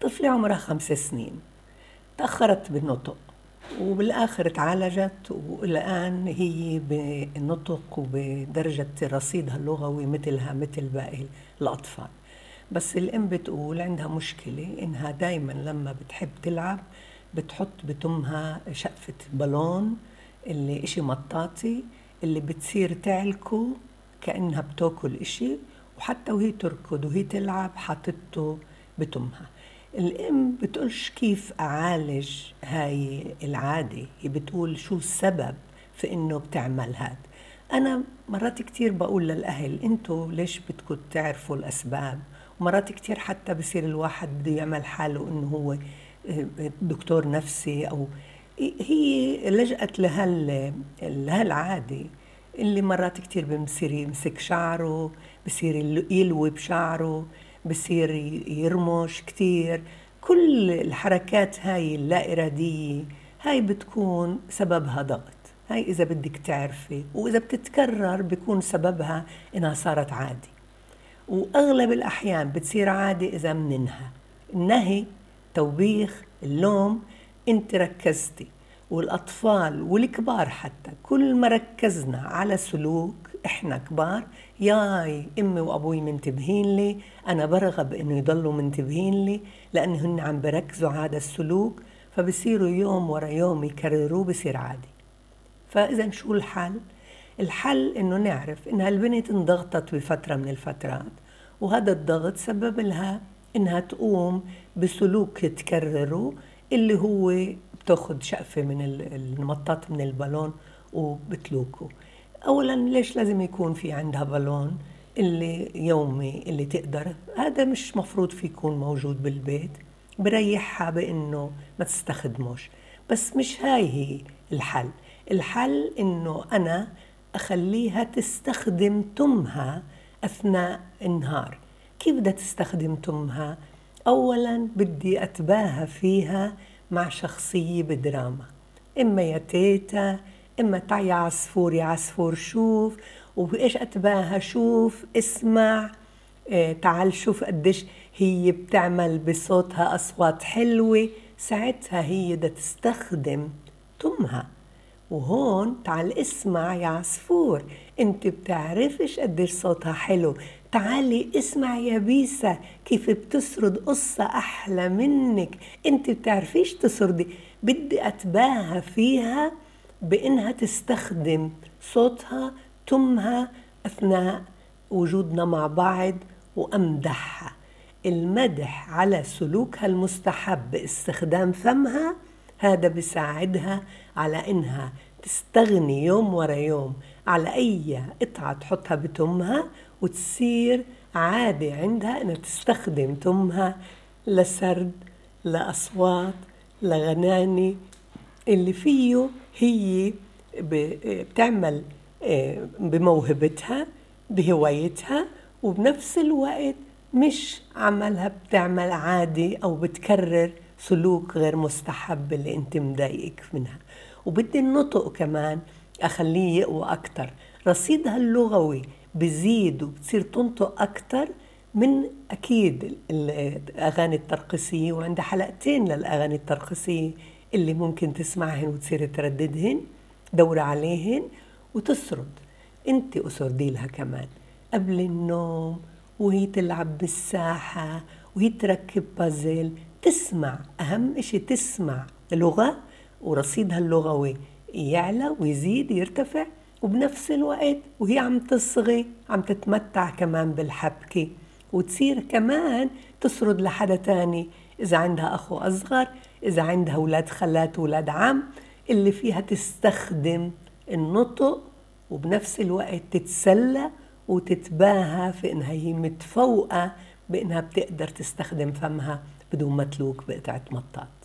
طفلة عمرها خمس سنين تأخرت بالنطق وبالآخر تعالجت والآن هي بالنطق وبدرجة رصيدها اللغوي مثلها مثل باقي الأطفال. بس الأم بتقول عندها مشكلة إنها دايما لما بتحب تلعب بتحط بتمها شقفة بالون اللي إشي مطاطي اللي بتصير تعلكه كأنها بتاكل إشي وحتى وهي تركض وهي تلعب حاطته بتمها. الأم بتقولش كيف أعالج هاي العادة؟ هي بتقول شو السبب في إنه بتعمل هاد؟ أنا مرات كتير بقول للأهل أنتوا ليش بدكم تعرفوا الأسباب؟ ومرات كتير حتى بصير الواحد بده يعمل حاله إنه هو آه، دكتور نفسي أو هي لجأت لهال لهالعادة اللي مرات كتير بصير يمسك شعره بصير يلوي بشعره. بصير يرمش كتير. كل الحركات هاي اللا إرادية هاي بتكون سببها ضغط. هاي إذا بدك تعرفي وإذا بتتكرر بيكون سببها إنها صارت عادي. وأغلب الأحيان بتصير عادي إذا مننها النهي توبيخ اللوم أنت ركزتي. والأطفال والكبار حتى كل ما ركزنا على سلوك إحنا كبار ياي إمي وأبوي منتبهين لي أنا برغب إنه يضلوا منتبهين لي لأن هن عم بركزوا على هذا السلوك فبصيروا يوم ورا يوم يكرروه بصير عادي. فاذا شو الحل؟ الحل إنه نعرف انها البنت انضغطت بفترة من الفترات وهذا الضغط سبب لها إنها تقوم بسلوك تكرره اللي هو بتاخذ شقفة من المطاط من البالون وبتلوكه. اولا ليش لازم يكون في عندها بالون اللي يومي اللي تقدر؟ هذا مش مفروض في يكون موجود بالبيت. بريحها بإنه ما تستخدموش. بس مش هاي هي الحل. الحل إنه أنا أخليها تستخدم تمها أثناء النهار. كيف بدها تستخدم تمها؟ اولا بدي أتباهى فيها مع شخصية بدراما. إما يا تيتا إما تعي عصفور يا عصفور شوف وإيش اتباهى شوف اسمع. آه تعال شوف قديش هي بتعمل بصوتها أصوات حلوة. ساعتها هي بدها تستخدم تمها. وهون تعال اسمع يا عصفور أنت بتعرفش قديش صوتها حلو. تعالي اسمع يا بيسا كيف بتسرد قصة أحلى منك. أنت بتعرفيش تسردي. بدي أتباهى فيها بإنها تستخدم صوتها تمها أثناء وجودنا مع بعض وأمدحها. المدح على سلوكها المستحب باستخدام فمها هذا بيساعدها على إنها تستغني يوم ورا يوم على أي قطعة تحطها بتمها وتصير عادة عندها إنها تستخدم تمها لسرد لأصوات لغناني اللي فيه هي بتعمل آه، بموهبتها بهوايتها وبنفس الوقت مش عملها بتعمل عادي أو بتكرر سلوك غير مستحب اللي أنت مضايقك منها. وبدي النطق كمان أخليه يقوى أكتر. رصيدها اللغوي بزيد وبتصير تنطق أكتر من أكيد الأغاني الترقصية. وعندها حلقتين للأغاني الترقصية اللي ممكن تسمعهن وتصير ترددهن دوري عليهن وتسرد. انت اسردي لها كمان. قبل النوم وهي تلعب بالساحة وهي تركب بازل تسمع. أهم إشي تسمع لغة ورصيدها اللغوي. يعلى ويزيد يرتفع وبنفس الوقت وهي عم تصغي عم تتمتع كمان بالحبكة. وتصير كمان تسرد لحدا تاني. إذا عندها أخو أصغر إذا عندها أولاد خالات وأولاد عم اللي فيها تستخدم النطق وبنفس الوقت تتسلى وتتباهى في إنها هي متفوقة بإنها بتقدر تستخدم فمها بدون ما تلوك بقطعة مطاط.